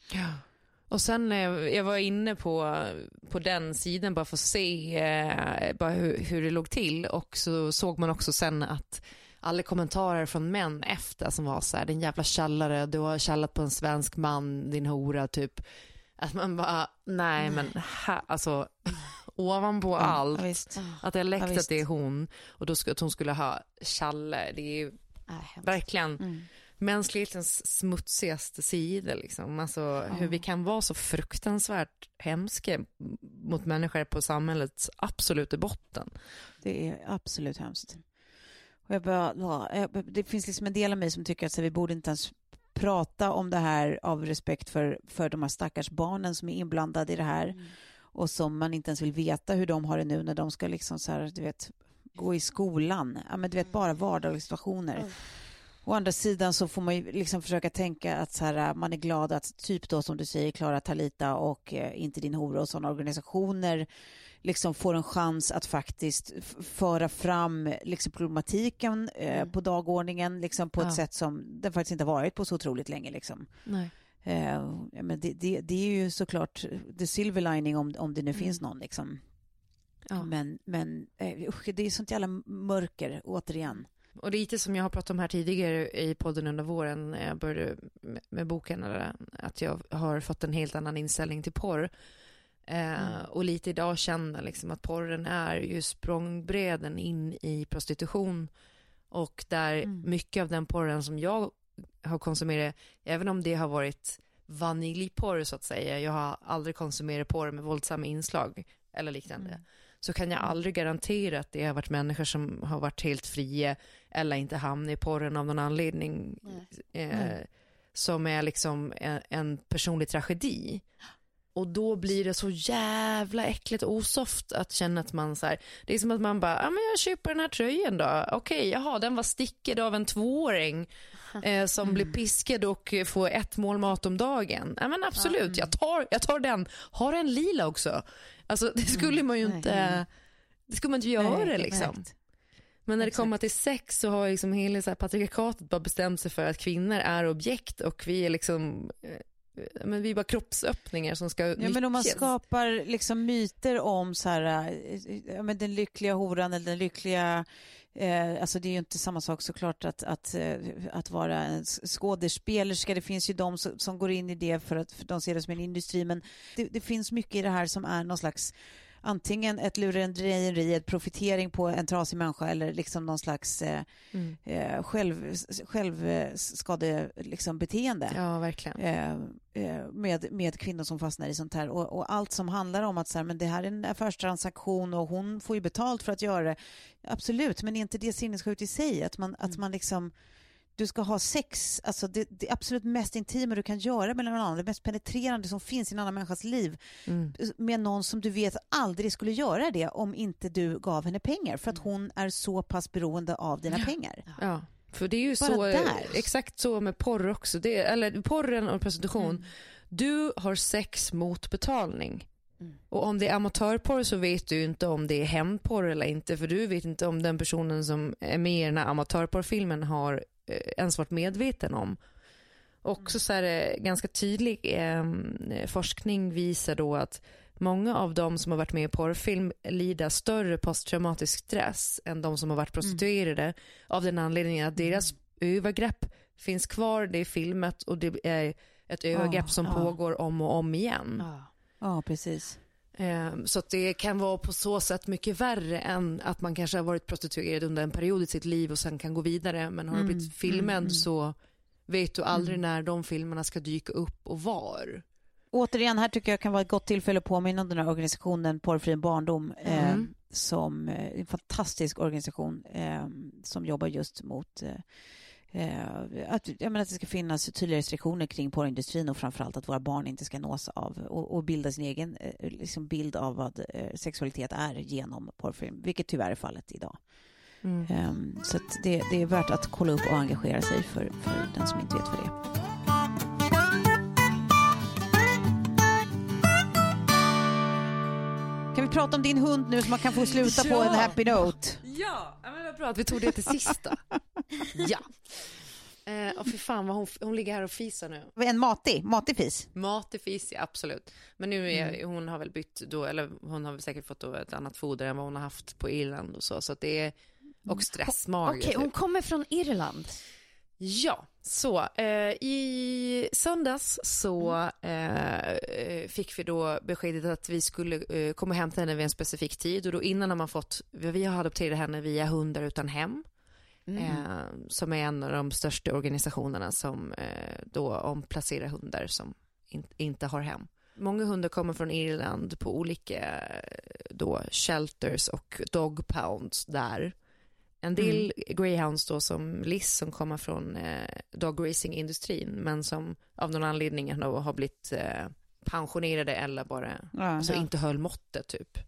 Och sen eh, jag var inne på, på den sidan bara för att se eh, bara hur, hur det låg till och så såg man också sen att alla kommentarer från män efter som var så här, din jävla källare, du har källat på en svensk man, din hora, typ. Att man bara, nej men här, alltså ovanpå allt, Ja, att är läckt Ja, att det är hon och då att hon skulle ha challe, det är ju Äh, verkligen Mm. mänsklighetens smutsigaste sida. Liksom. Alltså, Hur vi kan vara så fruktansvärt hemska mot människor på samhällets absoluta botten. Det är absolut hemskt. Och jag bara, det finns liksom en del av mig som tycker att så, vi borde inte ens prata om det här av respekt för, för de här stackars barnen som är inblandade i det här och som man inte ens vill veta hur de har det nu när de ska liksom så här, du vet, gå i skolan. Ja, men du vet, bara vardagliga situationer. Å andra sidan så får man ju liksom försöka tänka att så här, man är glad att typ då som du säger Klara Talita och eh, Inte din hora och sådana organisationer liksom får en chans att faktiskt föra fram liksom problematiken eh, på dagordningen liksom på ett Ja. sätt som den faktiskt inte har varit på så otroligt länge. Liksom. Nej. Eh, men det, det, det är ju såklart the silver lining om, om det nu finns någon. Liksom. Ja. Men, men eh, usch, det är sånt jävla mörker återigen. Och lite som jag har pratat om här tidigare i podden under våren när jag började med, boken, att jag har fått en helt annan inställning till porr. Eh, Och lite idag känner liksom att porren är ju språngbräden in i prostitution. Och där mycket av den porren som jag har konsumerat, även om det har varit vaniljporr så att säga, jag har aldrig konsumerat porr med våldsamma inslag eller liknande, så kan jag aldrig garantera att det har varit människor som har varit helt fria eller inte hamnat i porren av någon anledning eh, som är liksom en, en personlig tragedi. Och då blir det så jävla äckligt och osoft att känna att man så här, det är som att man bara, ja men jag köper den här tröjan då, okej, jaha, den var stickad av en tvååring eh, som blir piskad och får ett mål mat om dagen. Ja men absolut, jag, tar, jag tar den, har en lila också. Alltså det skulle man ju inte, det skulle man inte göra Nej, liksom. exakt. Men när det kommer till sex så har liksom hela så här patriarkatet bara bestämt sig för att kvinnor är objekt och vi är liksom, eh, men vi är bara kroppsöppningar som ska Ja, men om man skapar liksom myter om så här, eh, ja, men den lyckliga horan eller den lyckliga, eh, alltså det är ju inte samma sak såklart att, att, eh, att vara en skådespelerska, det finns ju de som, som går in i det för att för de ser det som en industri, men det, det finns mycket i det här som är någon slags antingen ett lurendrejeri, ett profitering på en trasig människa eller liksom någon slags eh, Mm. eh, själv, självskade liksom, beteende Ja, verkligen. eh, eh, med, med kvinnor som fastnar i sånt här. Och, och allt som handlar om att så här, men det här är en affärstransaktion och hon får ju betalt för att göra det. Absolut, men är inte det sinnessjukt i sig? Att man, att man liksom du ska ha sex, alltså det, det absolut mest intima du kan göra med någon annan, det mest penetrerande som finns i en annan människas liv Mm. med någon som du vet aldrig skulle göra det om inte du gav henne pengar för att hon är så pass beroende av dina pengar. Ja, för det är ju Bara så, där. exakt så med porr också, det, eller porren och prostitution. Mm. Du har sex mot betalning. Mm. Och om det är amatörporr så vet du inte om det är hämndporr eller inte, för du vet inte om den personen som är med i den här amatörporrfilmen har ens varit medveten om. Också så är det ganska tydlig eh, forskning visar då att många av de som har varit med i porrfilm lider större posttraumatisk stress än de som har varit prostituerade av den anledningen att deras övergrepp finns kvar, det är filmat och det är ett övergrepp som ja. pågår om och om igen. Ja. Ja, precis. Ehm, Så det kan vara på så sätt mycket värre än att man kanske har varit prostituerad under en period i sitt liv och sen kan gå vidare. Men har du blivit filmad så vet du aldrig när de filmerna ska dyka upp och var. Återigen, här tycker jag kan vara ett gott tillfälle att påminna om den här organisationen Porrfri barndom eh, Mm. som eh, en fantastisk organisation eh, som jobbar just mot eh, eh, att, jag menar att det ska finnas tydliga restriktioner kring porrindustrin och framförallt att våra barn inte ska nås av och, och bilda sin egen eh, liksom bild av vad eh, sexualitet är genom porrfilm, vilket tyvärr är fallet idag. Eh, så att det, det är värt att kolla upp och engagera sig för, för den som inte vet vad det är. Kan vi prata om din hund nu så man kan få sluta på en Ja. happy note? Ja, men vad bra att vi tog det till sista. ja. Eh, och för fan vad hon, hon ligger här och fisar nu. En matig, matig fis. Mat är fis, ja, absolut. Men nu är hon har väl bytt då, eller hon har väl säkert fått då ett annat foder än vad hon har haft på Irland och så. Så att det är, och stressmage. Okej, hon typ. kommer från Irland. Ja, så eh, i söndags så eh, eh, fick vi då beskedet att vi skulle eh, komma och hämta henne vid en specifik tid och då innan har man fått, vi har adopterat henne via Hundar utan hem. Eh, som är en av de största organisationerna som eh, då omplacerar hundar som in, inte har hem. Många hundar kommer från Irland på olika eh, då shelters och dog pounds där. En del greyhounds då som Liz som kommer från eh, dog racing-industrin men som av någon anledning har blivit eh, pensionerade eller bara Ja, alltså ja. inte höll måttet typ.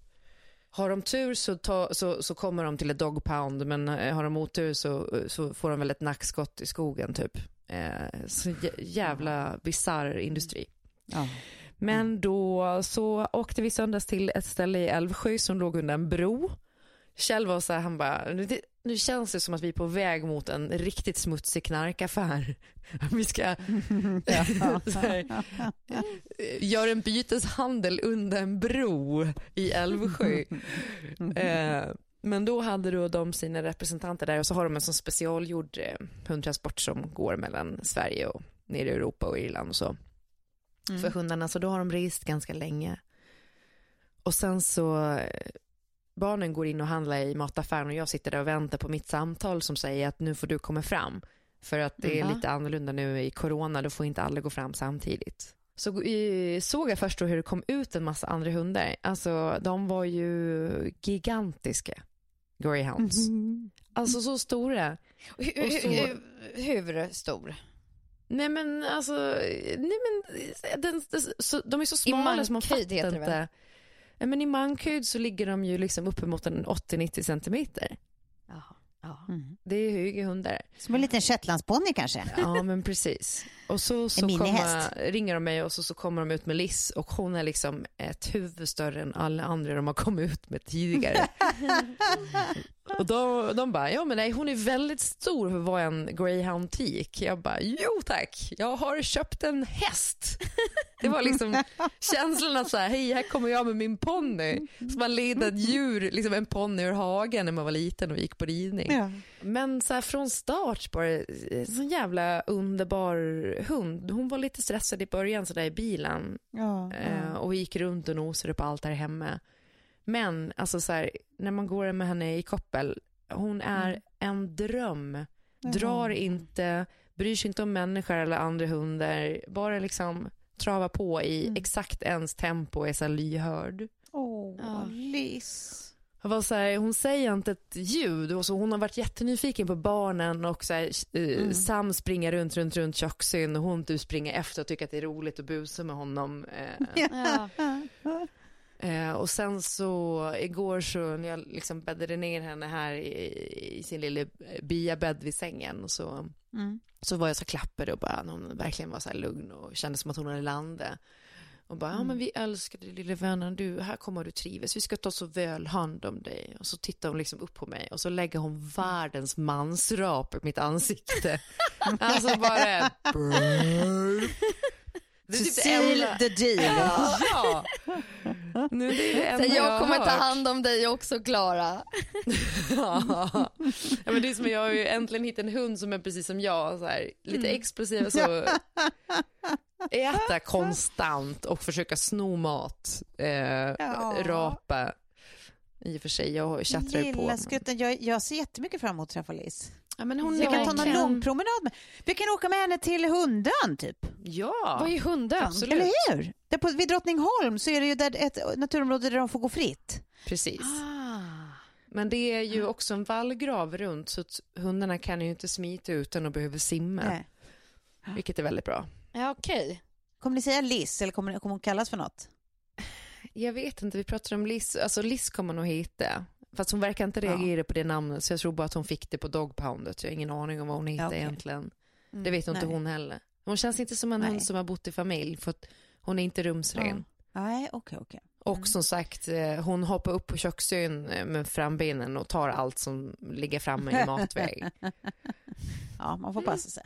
Har de tur så, ta, så, så kommer de till ett dog pound men eh, har de otur så, så får de väl ett nackskott i skogen typ. Eh, så jä- jävla bisarr industri. Ja. Men då så åkte vi söndags till ett ställe i Älvsjö som låg under en bro. Kjell var så här, han bara, nu, känns det som att vi är på väg mot en riktigt smutsig knarkaffär. Vi ska här, göra en byteshandel under en bro i Älvsjö. Eh, men då hade då de sina representanter där och så har de en sån specialgjord eh, hundtransport som går mellan Sverige och ner i Europa och Irland och så. För hundarna, så då har de rest ganska länge. Och sen så, eh, barnen går in och handlar i mataffären och jag sitter där och väntar på mitt samtal som säger att nu får du komma fram. För att det är Mm. lite annorlunda nu i corona, då får inte alla gå fram samtidigt. Så såg jag först då hur det kom ut en massa andra hundar. Alltså de var ju gigantiska greyhounds. Alltså så stora. Hur, så- hur, hur stor? Nej men alltså, nej men den, den, så, de är så smala så man fattar inte. Men i mankhöjd så ligger de ju liksom uppemot en 80-90 centimeter. Jaha. Ja. Det är höga hundar. Som en liten shetlandsponny kanske. Ja men precis. Och så, så kommer, ringer de mig och så, så kommer de ut med Liz och hon är liksom ett huvud större än alla andra de har kommit ut med tidigare. och de, de bara, ja men nej hon är väldigt stor för att vara en greyhound tik. Jag bara, jo tack, jag har köpt en häst. Det var liksom känslan att så här, hej här kommer jag med min ponny. Så man led ett djur, liksom en ponny ur hagen när man var liten och gick på ridning. Ja. Men så här från start bara, en sån jävla underbar hund. Hon var lite stressad i början så där i bilen Ja, eh, och gick runt och nosade på allt där hemma. Men alltså så här, när man går med henne i koppel, hon är en dröm. Drar inte, bryr sig inte om människor eller andra hundar, bara liksom trava på i exakt ens tempo och är så lyhörd. Åh, Ja. Liz. Jag var så här, hon säger inte ett ljud och så hon har varit jättenyfiken på barnen och så här, eh, Sam springer runt, runt, runt köksön och hon typ springer efter och tycker att det är roligt att busa med honom. Eh, Ja. eh, och sen så igår så när jag liksom bäddade ner henne här i, i sin lilla eh, biabädd vid sängen så, så var jag så klappad och bara, hon verkligen var så här lugn och kände som att hon hade landat. Och bara, ja men vi älskar dig lille vännen, du, här kommer du trivas, vi ska ta så väl hand om dig. Och så tittar hon liksom upp på mig och så lägger hon världens mansrap i mitt ansikte. alltså bara... Det är typ seal the deal. Ja. Nu, det är det jag har kommer ta hand om dig också, Klara. ja, men det är som jag har ju äntligen hittat en hund som är precis som jag, så här, lite Mm. explosiv och så äta konstant och försöka sno mat, eh, Ja. rapa. I och för sig, jag tjattrar ju på. Skutten, jag, jag ser jättemycket fram emot att träffa Liz. Ja, men hon Vi kan ta någon lång promenad med. Vi kan åka med henne till Hundön typ. Ja, Vad är hunden? absolut. Eller hur? Där på, vid Drottningholm så är det ju där ett naturområde där de får gå fritt. Precis. Ah. Men det är ju också en vallgrav runt så att hundarna kan ju inte smita utan och behöver simma. Nej. Vilket är väldigt bra. Ja, okej. Kommer ni säga Liz eller kommer, kommer hon kallas för något? Jag vet inte, vi pratar om Liz. Alltså Liz kommer nog heta. Fast hon verkar inte reagera på det namnet så jag tror bara att hon fick det på dogpoundet. Jag har ingen aning om vad hon heter Ja, okej. egentligen. Det vet nog inte hon heller. Hon känns inte som en Nej. hund som har bott i familj för att hon är inte rumsren. Nej, okej, okej. Och som sagt, eh, hon hoppar upp på köksön eh, med frambenen och tar allt som ligger framme i matväg. Ja, man får passa sig.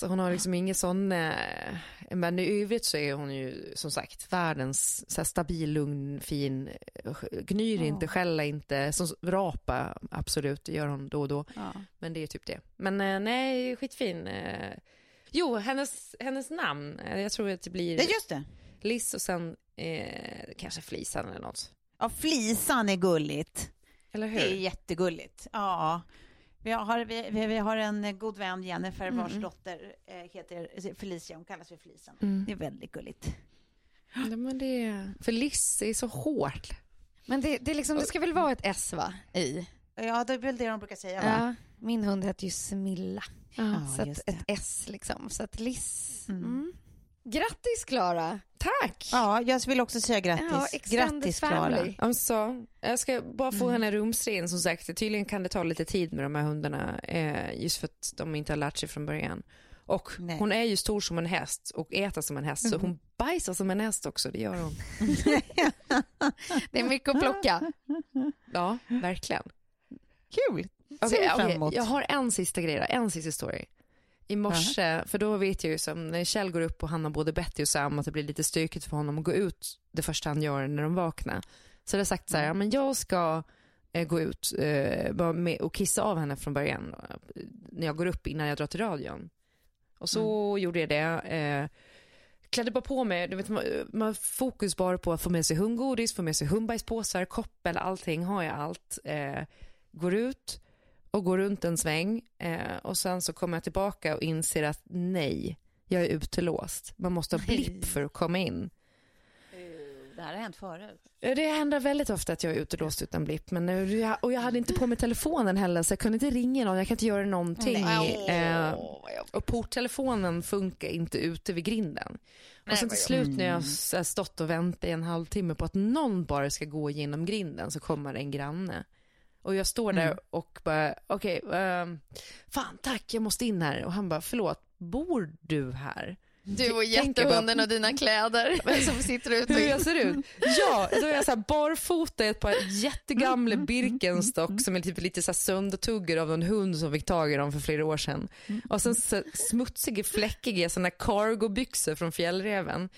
Så hon har liksom ingen sån, eh, men i övrigt så är hon ju som sagt världens så stabil, lugn, fin, eh, gnyr inte, skäller inte, som rapa absolut, gör hon då och då. Ja. Men det är typ det. Men eh, nej, skitfin. Jo, hennes, hennes namn, jag tror att det blir Ja, just det. Liz och sen eh, kanske Flisan eller något. Ja, flisan är gulligt. Eller hur? Det är jättegulligt. Ja. Vi har, vi, vi vi har en god vän, Jennifer, Mm. vars dotter eh, heter Felicia. Hon kallas för Flisan. Mm. Det är väldigt gulligt. Ja, men det, för Liz är så hård. Men det, det, är liksom, det ska väl vara ett S va? I? Ja, det är väl det de brukar säga, va? Ja. Min hund heter ju Smilla. Ja, så ett S liksom. Så att Liz. Mm. Mm. Grattis Klara! Tack! Ja, jag vill också säga grattis. Ja, grattis, Klara. Alltså, jag ska bara få henne rumsren som sagt. Tydligen kan det ta lite tid med de här hundarna eh, just för att de inte har lärt sig från början. Och Nej. hon är ju stor som en häst och äter som en häst så hon bajsar som en häst också, det gör hon. Det är mycket att plocka. Ja, verkligen. Kul! Ser fram okej, emot. Jag har en sista grej då, en sista story. I morse, för då vet jag ju som när Kjell går upp och han har både Betty och Sam att det blir lite stökigt för honom att gå ut det första han gör när de vaknar. Så jag har sagt så här, ja, men jag ska eh, gå ut eh, med, och kissa av henne från början när jag går upp innan jag drar till radion. Och så gjorde jag det. Eh, klädde bara på mig, du vet, man, man fokus bara på att få med sig hundgodis, få med sig hundbajspåsar, koppel, allting har jag allt. Eh, går ut och går runt en sväng eh, och sen så kommer jag tillbaka och inser att nej, jag är utelåst. Man måste ha blipp för att komma in. Det här har hänt förut. Eh, Det händer väldigt ofta att jag är utelåst utan blipp. Men, eh, jag- och jag hade inte på mig telefonen heller så jag kunde inte ringa någon, jag kan inte göra någonting. Eh, och porttelefonen funkar inte ute vid grinden. Och sen till slut när jag s- har stått och väntat i en halvtimme på att någon bara ska gå igenom grinden så kommer en granne. Och jag står där och bara, okej, ehm, fan tack, jag måste in här. Och han bara, förlåt, bor du här? Du och bara- jättehunden och dina kläder som sitter ute. Hur jag ser ut? Ja, då är jag så här barfota i ett par jättegamla Birkenstock som är typ lite så här av en hund som fick tag i dem för flera år sedan. Och sen så smutsiga, fläckiga såna cargobyxor från Fjällräven.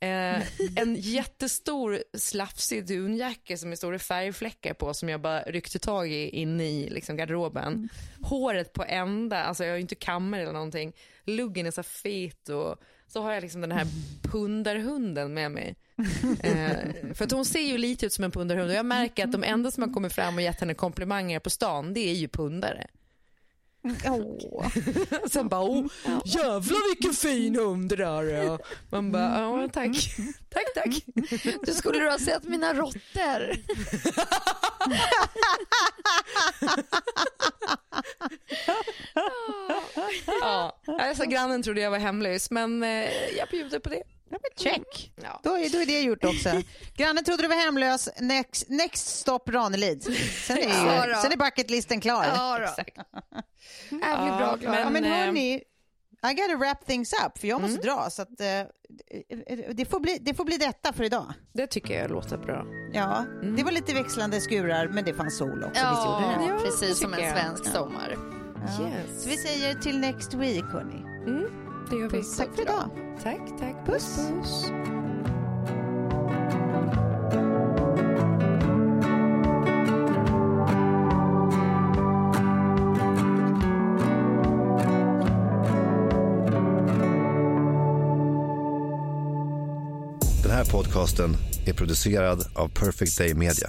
Eh, en jättestor slafsig dunjacka som är stora färgfläckar på som jag bara ryckte tag i inne i liksom, garderoben. Håret på ända, alltså jag har ju inte kammare eller någonting. Luggen är så fet och så har jag liksom den här pundarhunden med mig. Eh, för att hon ser ju lite ut som en pundarhund och jag märker att de enda som har kommit fram och gett henne komplimanger på stan det är ju pundare. Åh. Sen bara, oh, jävlar vilken fin hund det där är. Man bara, ja tack, tack tack. Du skulle du ha sett mina råttor. Ja, alltså grannen trodde jag var hemlös men eh, jag bjuder på det. Ja, men check. Ja. Då är, då är det gjort också. Grannen trodde du var hemlös. Next, next stop Ranelid. Sen är, Ja ju, sen är bucketlisten klar. Ja, då. Exakt. Blir bra, Ja, Klara. Ja, men eh, hörni, I gotta wrap things up för jag måste dra. Så att, eh, det, får bli, det får bli detta för idag. Det tycker jag låter bra. Ja, det var lite växlande skurar men det fanns sol också. Visst gjorde det? Ja, Ja, precis som en svensk sommar. Ja. Yes. Så vi säger till next week hörni. Mm, det gör vi. Tack för idag. Tack, tack. Puss. puss. Den här podcasten är producerad av Perfect Day Media.